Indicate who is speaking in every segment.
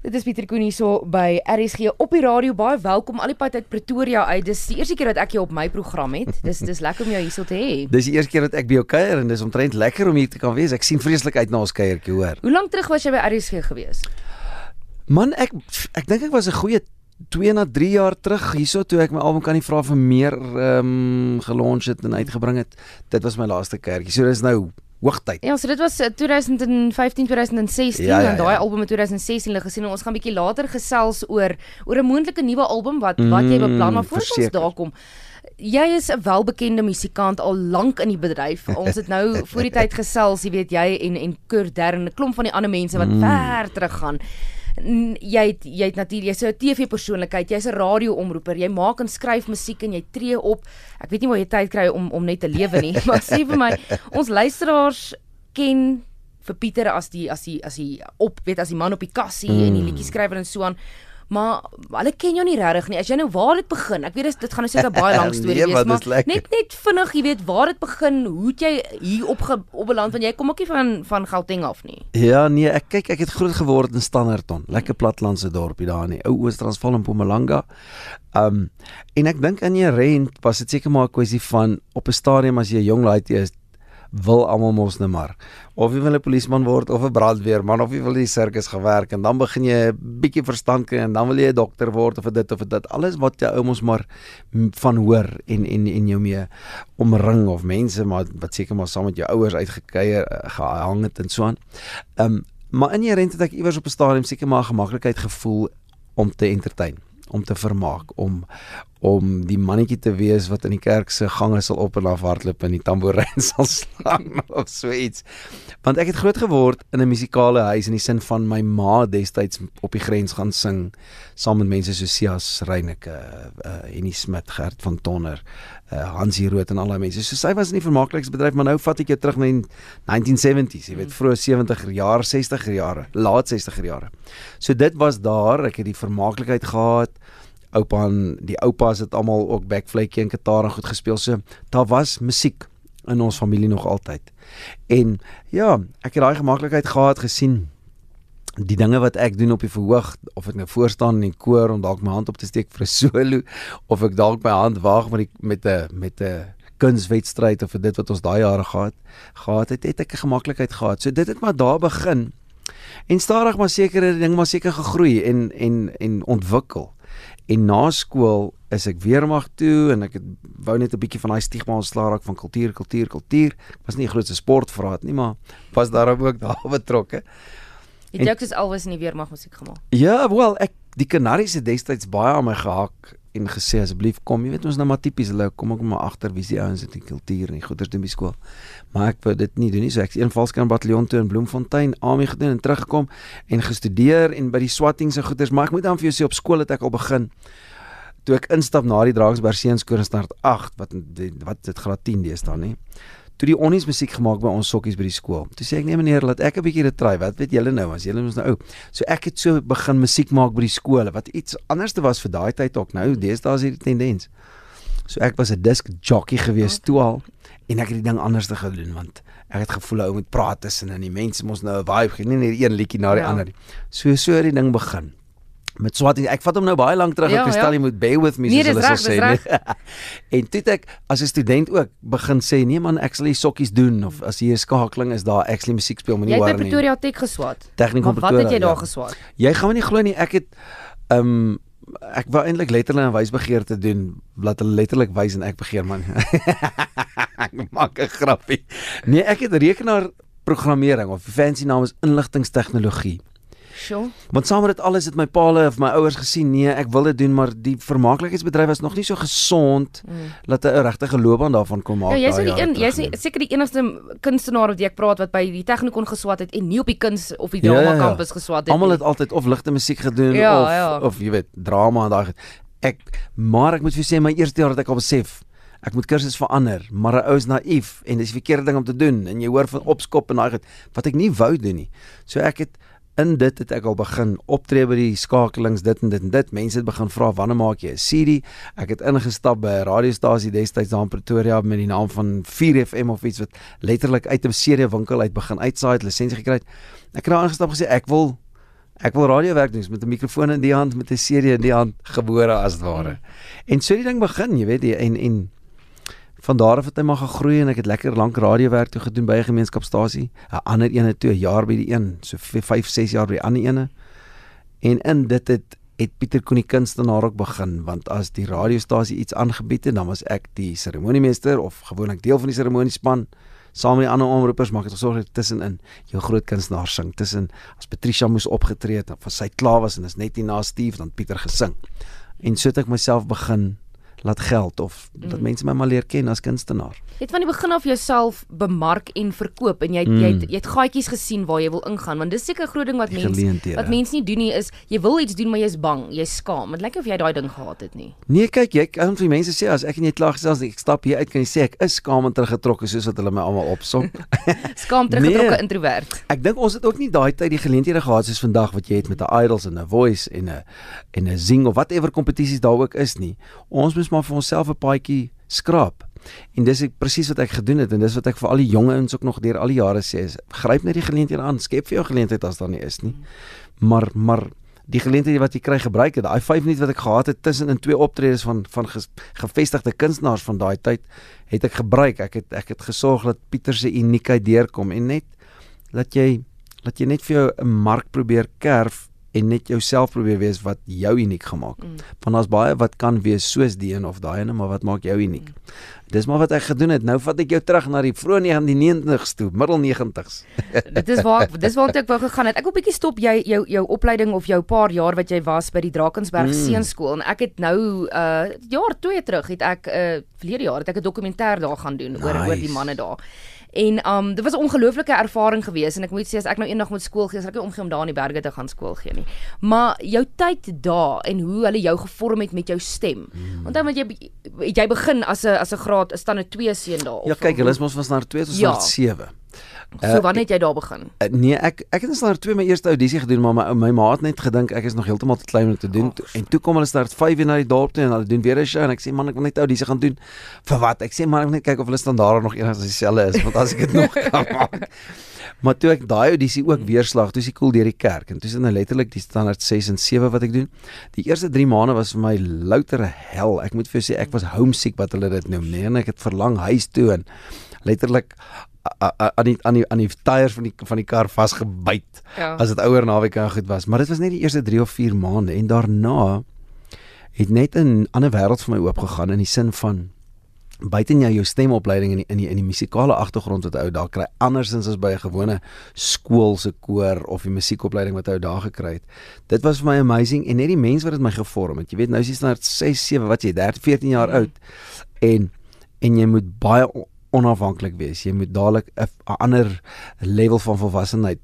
Speaker 1: Dit is Pieter Koen hierso by RSG op die radio. Baie welkom al die pad uit Pretoria uit. Dis die eerste keer dat ek jou op my program het. Dis dis lekker om jou hierso te hê.
Speaker 2: Dis die eerste keer dat ek by jou kuier en dis omtrent lekker om hier te kan wees. Ek sien vreeslik uit na ons kuiertjie, hoor.
Speaker 1: Hoe lank terug was jy by RSG gewees?
Speaker 2: Man, ek ek dink ek was 'n goeie 2 na 3 jaar terug hierso toe ek my album kan nie vra vir meer ehm um, gelonch het en uitgebring het. Dit was my laaste kuiertjie. So dis nou hoogtyd.
Speaker 1: Ja, so dit was 2015 2016
Speaker 2: Ja, ja,
Speaker 1: en daai
Speaker 2: ja.
Speaker 1: album in 2016 hulle gesien en ons gaan bietjie later gesels oor oor 'n moontlike nuwe album wat wat jy beplan maar voor ons
Speaker 2: verseker.
Speaker 1: daar kom. Jy is 'n welbekende musikant al lank in die bedryf. Ons het nou voor die tyd gesels, jy weet jy en en Kurt Dern, 'n klomp van die ander mense wat ver terug gaan. Jy het jy het natuurlik jy's 'n TV-persoonlikheid, jy's 'n radio-omroeper, jy maak en skryf musiek en jy tree op. Ek weet nie waar jy tyd kry om om net te lewe nie, maar sê vir my, ons luisteraars ken vir Pieter as die as die as die op weet as die man op die kassie mm. en die liedjie skrywer en so aan. Maar hulle ken jou nie regtig nie. As jy nou waar dit begin. Ek weet dis dit gaan nou seker baie lank storie
Speaker 2: Nee,
Speaker 1: wees, maar
Speaker 2: lekker.
Speaker 1: net net vinnig, jy weet waar dit begin, hoe het jy hier op op beland want jy kom ook nie van van Gauteng af nie.
Speaker 2: Ja, nee, ek kyk ek het groot geword in Standerton, lekker platlandse dorpie daar in die ou Oos-Transvaal in Mpumalanga. Um en ek dink in die rent was dit seker maar 'n kwessie van op 'n stadium as jy 'n jong laaitie is, wil almal mos net maar of jy wil 'n polisieman word of 'n brandweerman of jy wil in die sirkus gewerk en dan begin jy 'n bietjie verstand kry en dan wil jy 'n dokter word of dit of dit alles wat jy ou mos maar van hoor en en en jou mee omring of mense maar wat seker maar saam met jou ouers uitgekeier eh, gehang het en so aan. Um maar inherent het ek iewers op 'n stadium seker maar gemaklikheid gevoel om te entertain, om te vermaak, om om die mannetjie te wees wat in die kerk se gange sal op en af hardloop en die tamboerijn sal slaan of so iets. Want ek het groot geword in 'n musikale huis in die sin van my ma destyds op die grens gaan sing saam met mense so Sias Reyneke, uh Henny Smit, Gert van Tonner, uh Hansie Rood en al daai mense. So sy was in die vermaaklikheidsbedryf, maar nou vat ek jou terug na die 1970s, jy weet vroeë 70er jare, 60er jare, laat 60er jare. So dit was daar, ek het die vermaaklikheid gehad. Oupa en die oupas het almal ook backflake en gitaar en goed gespeel. So daar was musiek in ons familie nog altyd. En ja, ek het daai gemaklikheid gehad gesien die dinge wat ek doen op die verhoog of ek nou voor staan in die koor om dalk my hand op te steek vir 'n solo of ek dalk my hand waag met die met 'n met 'n kunswedstryd of dit wat ons daai jare gehad gehad het, het ek 'n gemaklikheid gehad. So dit het maar daar begin. En stadig maar seker het die ding maar seker gegroei en en en ontwikkel. En na skool is ek weermag toe en ek het wou net 'n bietjie van daai stigma ontslaa raak van kultuur, kultuur, kultuur. Ek was nie 'n groot sportvraat nie, maar was daarom ook daar betrokke.
Speaker 1: Het jy ook soos Elvis in die weermag musiek gemaak?
Speaker 2: Ja, wel, ek die Kanaries het destyds baie aan my gehak en gesê asseblief kom, jy weet ons nou maar tipies hulle kom ook maar agter wie se ouens het die kultuur en goeders doen by skool. Maar ek wou dit nie doen nie, so ek het een valskerm bataljon toe in Bloemfontein AME gedoen en teruggekom en gestudeer en by die swatting se goeders, maar ek moet dan vir jou sê op skool het ek al begin toe ek instap na die Drakensberg Seenskool in start 8 wat wat dit graad 10 deesdae nie. Toe die onnies musiek gemaak by ons sokkies by die skool. Toe sê ek nee meneer, laat ek 'n bietjie dit try. Wat weet julle nou as julle mos nou ou. So ek het so begin musiek maak by die skole wat iets anders te was vir daai tyd ook. Nou deesdae is hierdie tendens. So ek was 'n disk jockey gewees
Speaker 1: Okay.
Speaker 2: toe al en ek het die ding anders te gedoen want ek het gevoel ou moet praat tussen en die mense mos nou 'n vibe gee, nie net een liedjie na die
Speaker 1: Ja.
Speaker 2: ander nie. So so het die ding begin. Met swatting. Ek vat hom nou baie lank terug.
Speaker 1: Ja,
Speaker 2: ek stel
Speaker 1: ja.
Speaker 2: jy moet bear with me
Speaker 1: Nee,
Speaker 2: soos hulle sal
Speaker 1: reg,
Speaker 2: sê. nee. en toe het ek as 'n student ook begin sê nee man, ek sal die sokkies doen of as hier 'n skakeling is daar actually musiek speel,
Speaker 1: Jy
Speaker 2: moenie
Speaker 1: het by
Speaker 2: hoor nie.
Speaker 1: Pretoria Tech geswat. Maar
Speaker 2: van
Speaker 1: wat het
Speaker 2: Pretoria,
Speaker 1: jy daar
Speaker 2: ja.
Speaker 1: geswat?
Speaker 2: Jy gaan my nie glo nie, ek het ehm um, ek wou eintlik letterlik 'n wysbegeerte doen, laat hulle letterlik wys en ek begeer man. ek maak 'n grappie. Nee, ek het rekenaar programmering of fancy naam is inligtingstegnologie.
Speaker 1: Sjoe.
Speaker 2: Want saam met dit alles het my paale of my ouers gesien, nee, ek wil dit doen, maar die vermaaklikheidsbedryf was nog nie so gesond
Speaker 1: Mm.
Speaker 2: dat 'n regte loopbaan daarvan kon maak.
Speaker 1: Ja, jy's die een, jy's seker die enigste kunstenaar wat ek praat wat by die Technikon geswat het en nie op die kuns of die
Speaker 2: Ja, ja,
Speaker 1: drama
Speaker 2: ja.
Speaker 1: kampus geswat het.
Speaker 2: Almal
Speaker 1: nie.
Speaker 2: het altyd of ligte musiek gedoen
Speaker 1: Ja,
Speaker 2: of
Speaker 1: ja.
Speaker 2: of jy weet, drama en daai ek maar ek moet vir jou sê my eerste jaar het ek al besef ek moet kursus verander, maar 'n ou is naïef en dis die verkeerde ding om te doen en jy hoor van opskop en daai goed wat ek nie wou doen nie. So ek het in dit het ek al begin optree by die skakelings dit en dit en dit. Mense het begin vra wanneer maak jy 'n CD? Ek het ingestap by 'n radiostasie destyds daar in Pretoria met die naam van 4FM of iets wat letterlik uit 'n CD winkel uit begin uitsaai het, lisensie gekry het. Ek het daar ingestap gesê ek wil Ek wil radiowerk doen met 'n mikrofoon in die hand, met 'n CD in die hand, gebore as ware. En so die ding begin, jy weet, en en van daar af het hy maar gegroei en ek het lekker lank radiowerk toe gedoen by 'n gemeenskapstasie. 'n Ander ene toe 'n jaar by die een, so 5, 6 jaar by die ander ene. En in dit het het Pieter Koenie kunstenaar ook begin want as die radiostasie iets aangebied het dan was ek die seremoniemeester of gewoonlik deel van die seremoniespan saam met die ander omroepers maak dit gesorg het tussenin jou groot kunstenaar sing tussen as Patricia moes opgetree het of as sy klaar was en is net nie na Steve dan Pieter gesing en so het ek myself begin laat geld of dat mm. mense my maar leer ken as kunstenaar.
Speaker 1: Jy het van die begin af jouself bemark en verkoop en jy mm. jy het, jy het gaatjies gesien waar jy wil ingaan want dis seker 'n groot ding wat mense wat mense nie doen nie is jy wil iets doen maar jy's bang, jy's skaam. Dit lyk of jy daai ding gehad het nie.
Speaker 2: Nee, kyk, jy kan vir mense sê as ek en jy klaar gesels ek stap hier uit kan jy sê ek is skaam en teruggetrokke soos wat hulle my almal opsom.
Speaker 1: skaam teruggetrokke nee, introvert.
Speaker 2: Ek dink ons het ook nie daai tyd die geleenthede gehad soos vandag wat jy het met 'n idols en 'n voice en 'n en 'n zing of whatever kompetisies daar ook is nie. Ons moes maar vir onsself 'n paadjie skraap. En dis ek presies wat ek gedoen het en dis wat ek vir al die jonge ouens ook nog deur al die jare sê is gryp net die geleenthede aan, skep vir jou geleentheid as daar nie is nie. Maar maar die geleenthede wat jy kry gebruik het, daai 5 minute wat ek gehad het tussen in twee optredes van van gevestigde kunstenaars van daai tyd, het ek gebruik. Ek het ek het gesorg dat Pieter se uniekheid deurkom en net dat jy dat jy net vir jou 'n mark probeer kerf en net jouself probeer wees wat jou uniek gemaak. Mm. Want daar's baie wat kan wees soos die een of daai een, maar wat maak jou uniek? Mm. Dis maar wat ek gedoen het. Nou vat ek jou terug na die vroeë 1990s toe, middel 90s.
Speaker 1: Dit is waar dis waar ek wou gegaan het. Ek wil bietjie stop jy jou jou opleiding of jou paar jaar wat jy was by die Drakensberg mm. Seunskool en ek het nou uh jaar 2 terug het ek uh verlede jaar het ek 'n dokumentêr daar gaan doen nice. oor oor die manne daar. En um dit was 'n ongelooflike ervaring geweest en ek moet sê as ek nou eendag moet skool gee, sal ek nie omgee om daar in die berge te gaan skool gee nie. Maar jou tyd daar en hoe hulle jou gevorm het met jou stem. Hmm. Onthou want jy het jy begin as 'n as 'n graad 'n standaard 2 seun daar
Speaker 2: of Ja, kyk, hulle is mos van standaard 2 tot standaard ja. 7.
Speaker 1: So uh, wanneer het jy daar begin?
Speaker 2: Uh, nee, ek ek het net twee my eerste audisie gedoen, maar my my ma het net gedink ek is nog heeltemal te klein om te doen. Oh, en toe kom hulle start 5 in na die dorp toe en hulle doen weer 'n show en ek sê man, ek wil net audisie gaan doen. Vir wat? Ek sê man, ek wil net kyk of hulle standaarde nog eendag dieselfde is, want as ek dit nog kan maak. Maar toe ek daai audisie ook weer slag, toe is ek cool deur die kerk en toe is dit nou letterlik die standaard 6 en 7 wat ek doen. Die eerste 3 maande was vir my louter hel. Ek moet vir jou sê ek was homesick wat hulle dit noem, nee, en ek het verlang huis toe en letterlik aan die aan die aan die tyres van die van die kar vasgebyt ja. as dit ouer naweek en goed was maar dit was net die eerste 3 of 4 maande en daarna het net 'n ander wêreld vir my oopgegaan in die sin van buite jy jou stemopleiding in die, in die in die musikale agtergrond wat ou daar kry andersins as by 'n gewone skool se koor of die musiekopleiding wat ou daar gekry het dit was vir my amazing en net die mense wat dit my gevorm het jy weet nou is jy standaard 6 7 wat jy 13 14 jaar mm. oud en en jy moet baie onafhanklik wees. Jy moet dadelik 'n ander level van volwassenheid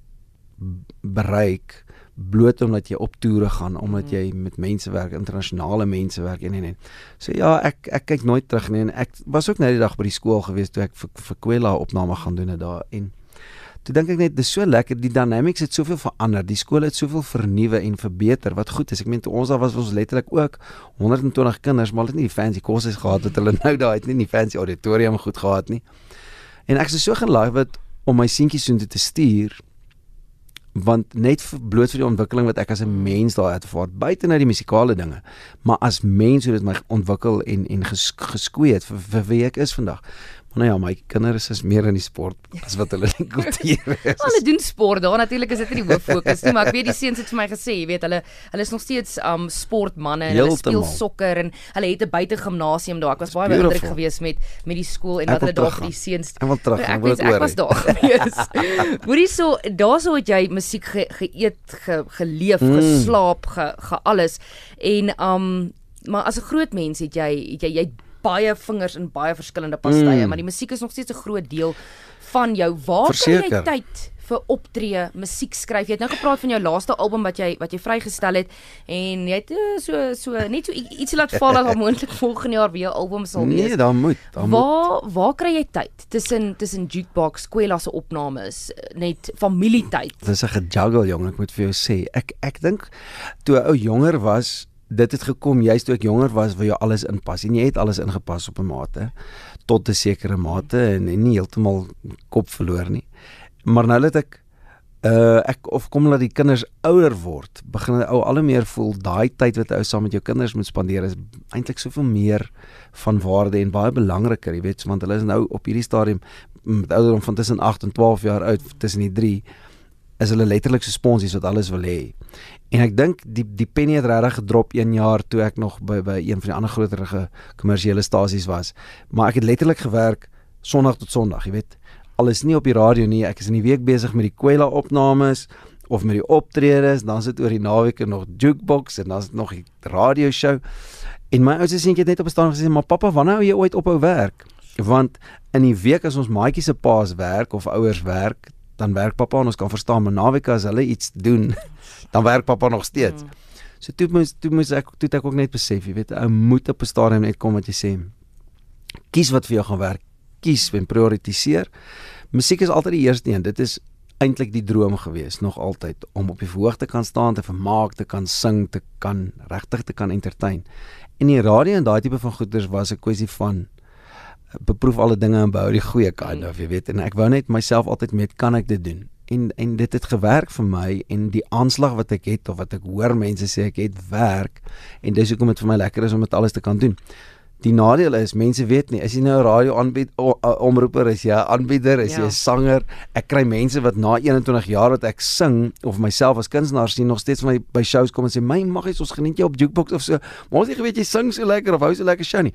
Speaker 2: bereik bloot omdat jy op toere gaan, omdat mm. jy met mense werk, internasionale mense werk en en en. So ja, ek ek kyk nooit terug nie en ek was ook nou die dag by die skool gewees toe ek vir, vir Kwela opname gaan doen het daar en Toe dink ek net dis so lekker die dynamics het soveel verander. Die skool het soveel vernuwe en verbeter wat goed is. Ek meen toe ons daar was was letterlik ook 120 kinders, maar hulle het nie die fancy kosses gehad wat hulle nou daar het nie, die fancy auditorium goed gehad nie. En ek is so gelaai wat om my seentjies so toe te stuur want net vir, bloot vir die ontwikkeling wat ek as 'n mens daar ervaar buite nou die musikale dinge maar as mens hoe dit my ontwikkel en en ges, geskoei het vir, vir wie ek is vandag Nou ja, my kinders is meer in die sport as wat hulle in kultuur is.
Speaker 1: hulle doen sport, daar natuurlik is dit nie die hoof fokus nie, maar ek weet die seuns het vir my gesê, jy weet, hulle hulle is nog steeds um sportmanne en hulle speel sokker en hulle het 'n buite gimnasium daar. Ek was baie beïndruk geweest met met die skool en wat hulle daar vir die seuns.
Speaker 2: Ek wil terug,
Speaker 1: ek, weet, ek was daar gewees. Hoorie so, daarso het jy musiek ge, geëet, ge, geleef, mm. geslaap, ge, ge alles en um maar as 'n groot mens het jy het jy jy baie vingers in baie verskillende pastye, mm. maar die musiek is nog steeds 'n groot deel van jou. Waar
Speaker 2: Verseker.
Speaker 1: kry jy tyd vir optree, musiek skryf? Jy het nou gepraat van jou laaste album wat jy wat jy vrygestel het en jy het eh, so so net so iets laat val dat moontlik volgende jaar weer 'n album sal
Speaker 2: wees. Nee, dan moet, dan
Speaker 1: waar, moet. Waar kry jy tyd tussen tussen jukebox, Kwela se opnames, net familietyd?
Speaker 2: Dis 'n gejuggle jong, ek moet vir jou sê. Ek ek dink toe ou jonger was dit het gekom juist toe ek jonger was waar jy alles inpas en jy het alles ingepas op 'n mate tot 'n sekere mate en, en nie heeltemal kop verloor nie. Maar nou dat ek uh ek of kom dat die kinders ouer word, begin ou al meer voel daai tyd wat ou saam met jou kinders moet spandeer is eintlik soveel meer van waarde en baie belangriker, jy weet, want hulle is nou op hierdie stadium met ouderdom van tussen 8 en 12 jaar oud, tussen die 3 is hulle letterlik so sponsies wat alles wil hê. En ek dink die die penny het regtig gedrop 1 jaar toe ek nog by by een van die ander groterige kommersiële stasies was. Maar ek het letterlik gewerk Sondag tot Sondag, jy weet. Alles nie op die radio nie. Ek is in die week besig met die Kwela opnames of met die optredes, dan sit oor die naweke nog jukebox en dan is dit nog die radio show. En my ouers het net op staan gesê, "Maar pappa, wanneer hou jy ooit ophou werk?" Want in die week as ons maatjies se paas werk of ouers werk, dan werk pappa en ons kan verstaan, maar naweke as hulle iets doen, dan werk pappa nog steeds. Mm. So toe moet toe moet ek toe ek ook net besef, jy weet, ou moet op 'n stadium net kom wat jy sê. Kies wat vir jou gaan werk. Kies en prioritiseer. Musiek is altyd die eerste een. Dit is eintlik die droom gewees nog altyd om op die verhoog te kan staan, te vermaak, te kan sing, te kan regtig te kan entertain. En die radio en daai tipe van goeders was 'n kwessie van beproef alle dinge en behou die goeie kant of jy weet. En ek wou net myself altyd met kan ek dit doen? En en dit het gewerk vir my en die aanslag wat ek het of wat ek hoor mense sê ek het werk en dis hoekom dit vir my lekker is om dit alles te kan doen. Die nadeel is mense weet nie is jy nou 'n radio aanbied omroeper is jy 'n aanbieder is ja. jy 'n sanger ek kry mense wat na 21 jaar wat ek sing of myself as kunstenaar sien nog steeds van my by shows kom en sê my mag jy ons geniet jy op jukebox of so? Maar ons nie geweet jy sing so lekker of hou so lekker show nie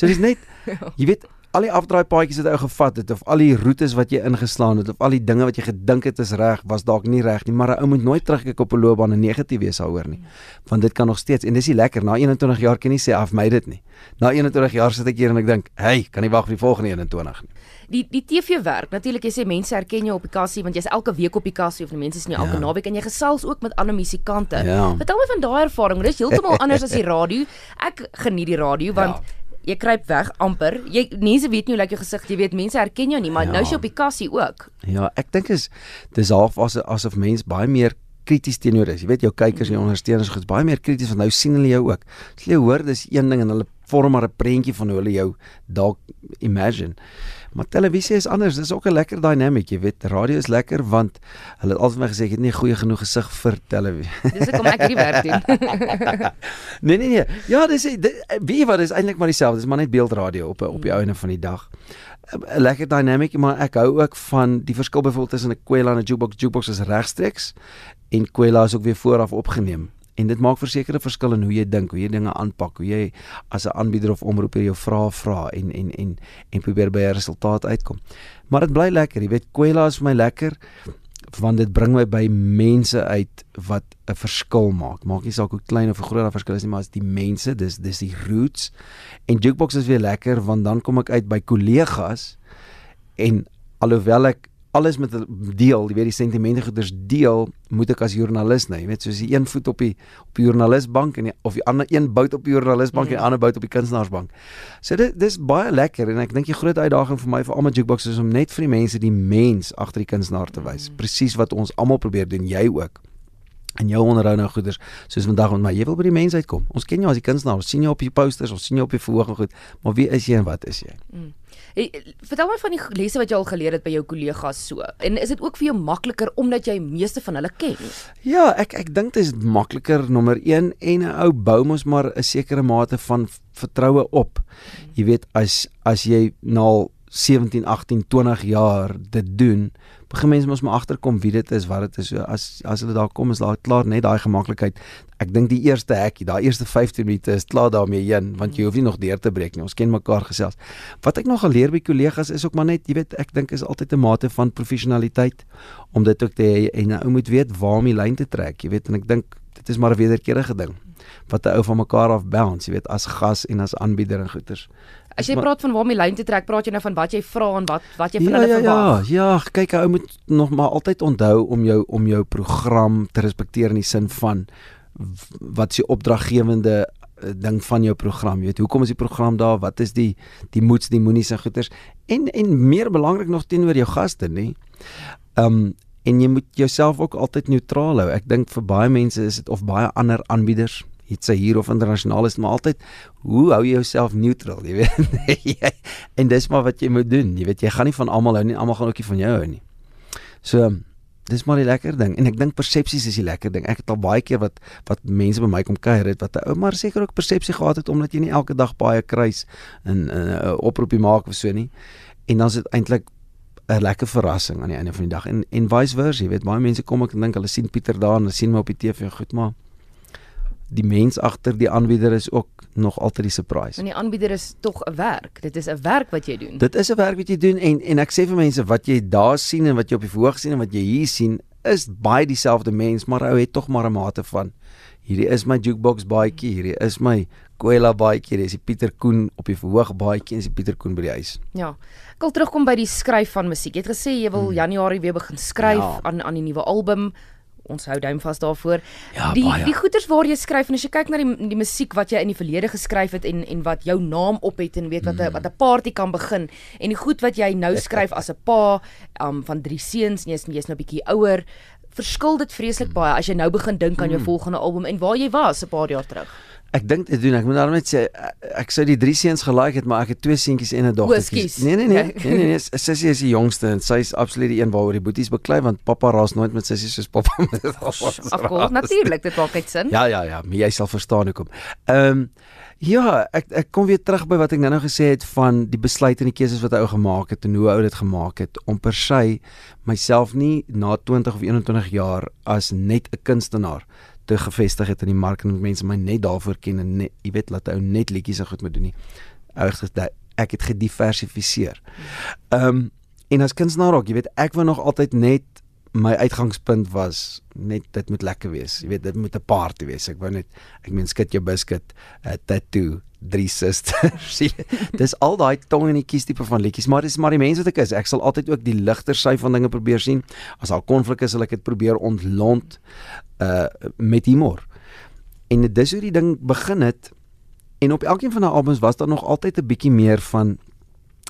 Speaker 2: so dis net jy weet al die afdraai paadjies wat jy gevat het of al die roetes wat jy ingeslaan het of al die dinge wat jy gedink het is reg was dalk nie reg nie maar 'n ou moet nooit terugkyk op 'n loopbaan en negatief wees daaroor nie want dit kan nog steeds en dis nie lekker na 21 jaar kan jy sê af my dit nie. Na 21 jaar sit ek hier en ek dink hey kan nie wag vir die volgende 21 nie.
Speaker 1: Die die TV werk natuurlik jy sê mense herken jou op die kassie want jy's elke week op die kassie of die mense is nie elke ja. naweek en jy gesels ook met ander musikante ja. vertel my van daai ervaring dis heeltemal anders as die radio. Ek geniet die radio want ja jy kruip weg amper. Jy mense weet nie hoe lyk jou gesig, jy weet mense herken jou nie, maar ja. nou is jy op die kassie ook.
Speaker 2: Ja, ek dink is dis half as asof mense baie meer krities teenoor is. Jy weet jou kykers en jou ondersteuners is baie meer krities want nou sien hulle jou ook. As jy hoor dis een ding en hulle vorm maar 'n prentjie van hoe hulle jou dalk imagine. Maar televisie is anders. Dis ook 'n lekker dynamic, jy weet. Radio is lekker want hulle het altyd my gesê ek het nie goeie genoeg gesig vir televisie.
Speaker 1: Dis ek kom ek hierdie werk doen.
Speaker 2: nee nee nee. Ja, dis wie wat is eintlik maar dieselfde. Dis maar net beeldradio op op die einde van die dag. 'n Lekker dynamic, maar ek hou ook van die verskil byvoorbeeld tussen 'n Kwela en 'n jukebox. Jukebox is regstreeks en Kwela is ook weer vooraf opgeneem en dit maak verseker 'n verskil in hoe jy dink, hoe jy dinge aanpak, hoe jy as 'n aanbieder of omroeper jou vrae vra en en en en probeer by 'n resultaat uitkom. Maar dit bly lekker, jy weet, Kwela is vir my lekker want dit bring my by mense uit wat 'n verskil maak. Maak nie saak hoe klein of hoe groot daai verskil is nie, maar as die mense, dis dis die roots. En Jukebox is weer lekker want dan kom ek uit by kollegas en alhoewel ek alles met deel, jy weet die sentimente goeders deel, moet ek as joernalis nou, jy weet soos die een voet op die op die joernalisbank en die, of die ander een bout op die joernalisbank mm. en die ander bout op die kunstenaarsbank. So dit dis baie lekker en ek dink die groot uitdaging vir my vir almal jukebox is om net vir die mense die mens agter die kunstenaar te wys. Mm. Presies wat ons almal probeer doen, jy ook en jou onderhou nou goeders soos vandag met my jy wil by die mense uitkom ons ken jou as die kunstenaar ons sien jou op die posters ons sien jou op die verhoog en goed maar wie is jy en wat is jy mm.
Speaker 1: Hey, vertel my van die lesse wat jy al geleer het by jou kollegas so. En is dit ook vir jou makliker omdat jy meeste van hulle ken?
Speaker 2: Ja, ek ek dink dit is makliker nommer 1 en 'n ou bou mos maar 'n sekere mate van vertroue op. Jy weet as as jy nou 17, 18, 20 jaar dit doen, begin mense mos maar agterkom wie dit is, wat dit is. So as as hulle daar kom is daar klaar net daai gemaklikheid. Ek dink die eerste hekkie, daai eerste 15 minute is klaar daarmee heen want jy hoef nie nog deur te breek nie. Ons ken mekaar gesels. Wat ek nog geleer by kollegas is ook maar net, jy weet, ek dink is altyd 'n mate van professionaliteit om dit ook te hê en nou moet weet waar om die lyn te trek, jy weet, en ek dink dit is maar 'n wederkerige ding wat 'n ou van mekaar af bounce, jy weet, as gas en as aanbieder en goeters.
Speaker 1: As jy praat van waar die lyn te trek, praat jy nou van wat jy vra en wat wat jy van ja, hulle
Speaker 2: ja,
Speaker 1: verwag.
Speaker 2: Ja, ja, kyk, ou moet nog maar altyd onthou om jou om jou program te respekteer in die sin van wat se opdraggewende eh, ding van jou program. Jy weet, hoekom is die program daar? Wat is die die moets, die moenies en goeters? En en meer belangrik nog teenoor jou gaste, nê? Ehm um, en jy moet jouself ook altyd neutraal hou. Ek dink vir baie mense is dit of baie ander aanbieders iets se hier of internasionaal is maar altyd hoe hou jy jouself neutral jy weet en dis maar wat jy moet doen jy weet jy gaan nie van almal hou nie almal gaan ook nie van jou hou nie so dis maar die lekker ding en ek dink persepsies is die lekker ding. Ek het al baie keer wat wat mense by my kom kuier het wat 'n ou maar seker ook persepsie gehad het omdat jy nie elke dag baie kruis in 'n oproepie maak of so nie. En dan is dit eintlik 'n lekker verrassing aan die einde van die dag en en vice versa, jy weet, baie mense kom ek dink hulle sien Pieter daar en hulle sien my op die TV en goed maar die mens agter die aanbieder is ook nog altyd die surprise.
Speaker 1: En die aanbieder is tog 'n werk. Dit is 'n werk wat jy doen.
Speaker 2: Dit is 'n werk wat jy doen en en ek sê vir mense wat jy daar sien en wat jy op die verhoog sien en wat jy hier sien is baie dieselfde mens, maar ou het tog maar 'n mate van hierdie is my jukebox baadjie, hierdie is my Kwela baadjie, dis die Pieter Koen op die verhoog baadjie en dis die Pieter Koen by die huis.
Speaker 1: Ja. Ek wil terugkom by die skryf van musiek. Jy het gesê jy wil hmm. Januarie weer begin skryf ja. aan aan die nuwe album ons hou duim vas daarvoor.
Speaker 2: Ja,
Speaker 1: die
Speaker 2: baie.
Speaker 1: die goeters waar jy skryf en as jy kyk na die die musiek wat jy in die verlede geskryf het en en wat jou naam op het en weet wat 'n mm. wat 'n party kan begin en die goed wat jy nou skryf as 'n pa um, van drie seuns en jy's jy's nou 'n bietjie ouer, verskil dit vreeslik baie as jy nou begin dink aan jou mm. volgende album en waar jy was 'n paar jaar terug.
Speaker 2: Ek dink dit doen ek moet daarmee sê ek sou die drie seuns gelike het maar ek het twee seentjies en 'n dogtertjie.
Speaker 1: Nee
Speaker 2: nee nee. Nee nee, nee Sissie is die jongste en sy is absoluut die een waaroor die boeties beklei want pappa raas nooit met Sissie soos pappa met
Speaker 1: ons. Afkom natuurlik dit maak net sin.
Speaker 2: Ja ja ja, jy sal verstaan hoekom. Ehm um, ja, ek ek kom weer terug by wat ek nou-nou gesê het van die besluite en die keuses wat ou gemaak het en hoe ou dit gemaak het om per se myself nie na 20 of 21 jaar as net 'n kunstenaar te gevestig het in die mark en mense my net daarvoor ken en net, jy weet laat ou net liedjies so goed moet doen nie. Ek ek het gediversifiseer. Ehm um, en as kunstenaar ook, jy weet ek wou nog altyd net my uitgangspunt was net dit moet lekker wees. Jy weet dit moet 'n party wees. Ek wou net ek meen skit jou biscuit, 'n tattoo, drie susters. dis al daai tong en die kies tipe van liedjies, maar dis maar die mense wat ek is. Ek sal altyd ook die ligter sy van dinge probeer sien. As daar konflik is, sal ek dit probeer ontlont uh met humor. En dis hoe die ding begin het. En op elkeen van die albums was daar nog altyd 'n bietjie meer van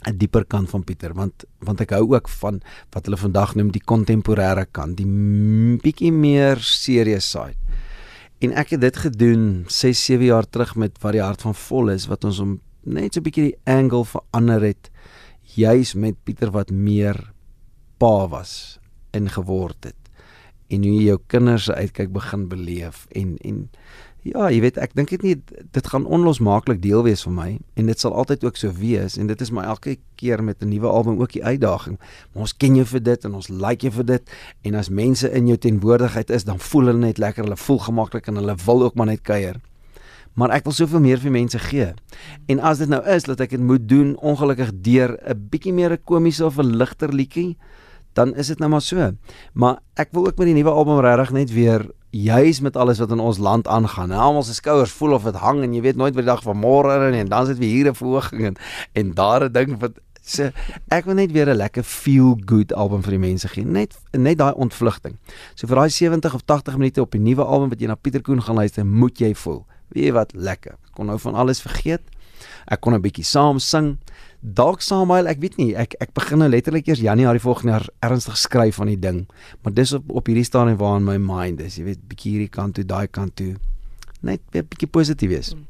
Speaker 2: 'n dieper kant van Pieter want want ek hou ook van wat hulle vandag noem die kontemporêre kant, die bietjie meer serious side. En ek het dit gedoen 6, 7 jaar terug met wat die hart van vol is wat ons om net so 'n bietjie die angle verander het juis met Pieter wat meer pa was en geword het. En hoe jy jou kinders se uitkyk begin beleef en en Ja, jy weet ek dink dit nie dit gaan onlosmaaklik deel wees van my en dit sal altyd ook so wees en dit is my elke keer met 'n nuwe album ook die uitdaging. Maar ons ken jou vir dit en ons like jou vir dit en as mense in jou teenwoordigheid is, dan voel hulle net lekker, hulle voel gemaklik en hulle wil ook maar net kuier. Maar ek wil soveel meer vir mense gee. En as dit nou is dat ek dit moet doen ongelukkig deur 'n bietjie meer 'n komiese of 'n ligter liedjie, dan is dit nou maar so. Maar ek wil ook met die nuwe album regtig net weer juis met alles wat in ons land aangaan. Nou almal se skouers voel of dit hang en jy weet nooit wat die dag van môre is en dan sit we hier 'n verhoging en, en daar 'n ding wat se ek wil net weer 'n lekker feel good album vir die mense gee. Net net daai ontvlugting. So vir daai 70 of 80 minute op die nuwe album wat jy na Pieter Koen gaan luister, moet jy voel. Weet jy wat lekker. Ek kon nou van alles vergeet. Ek kon 'n bietjie saam sing dalk Samuel, ek weet nie, ek ek begin nou letterlik eers Januarie volgende jaar ernstig skryf van die ding. Maar dis op op hierdie stadium waar in my mind is, jy weet, bietjie hierdie kant toe, daai kant toe. Net 'n bietjie positief wees. Hmm.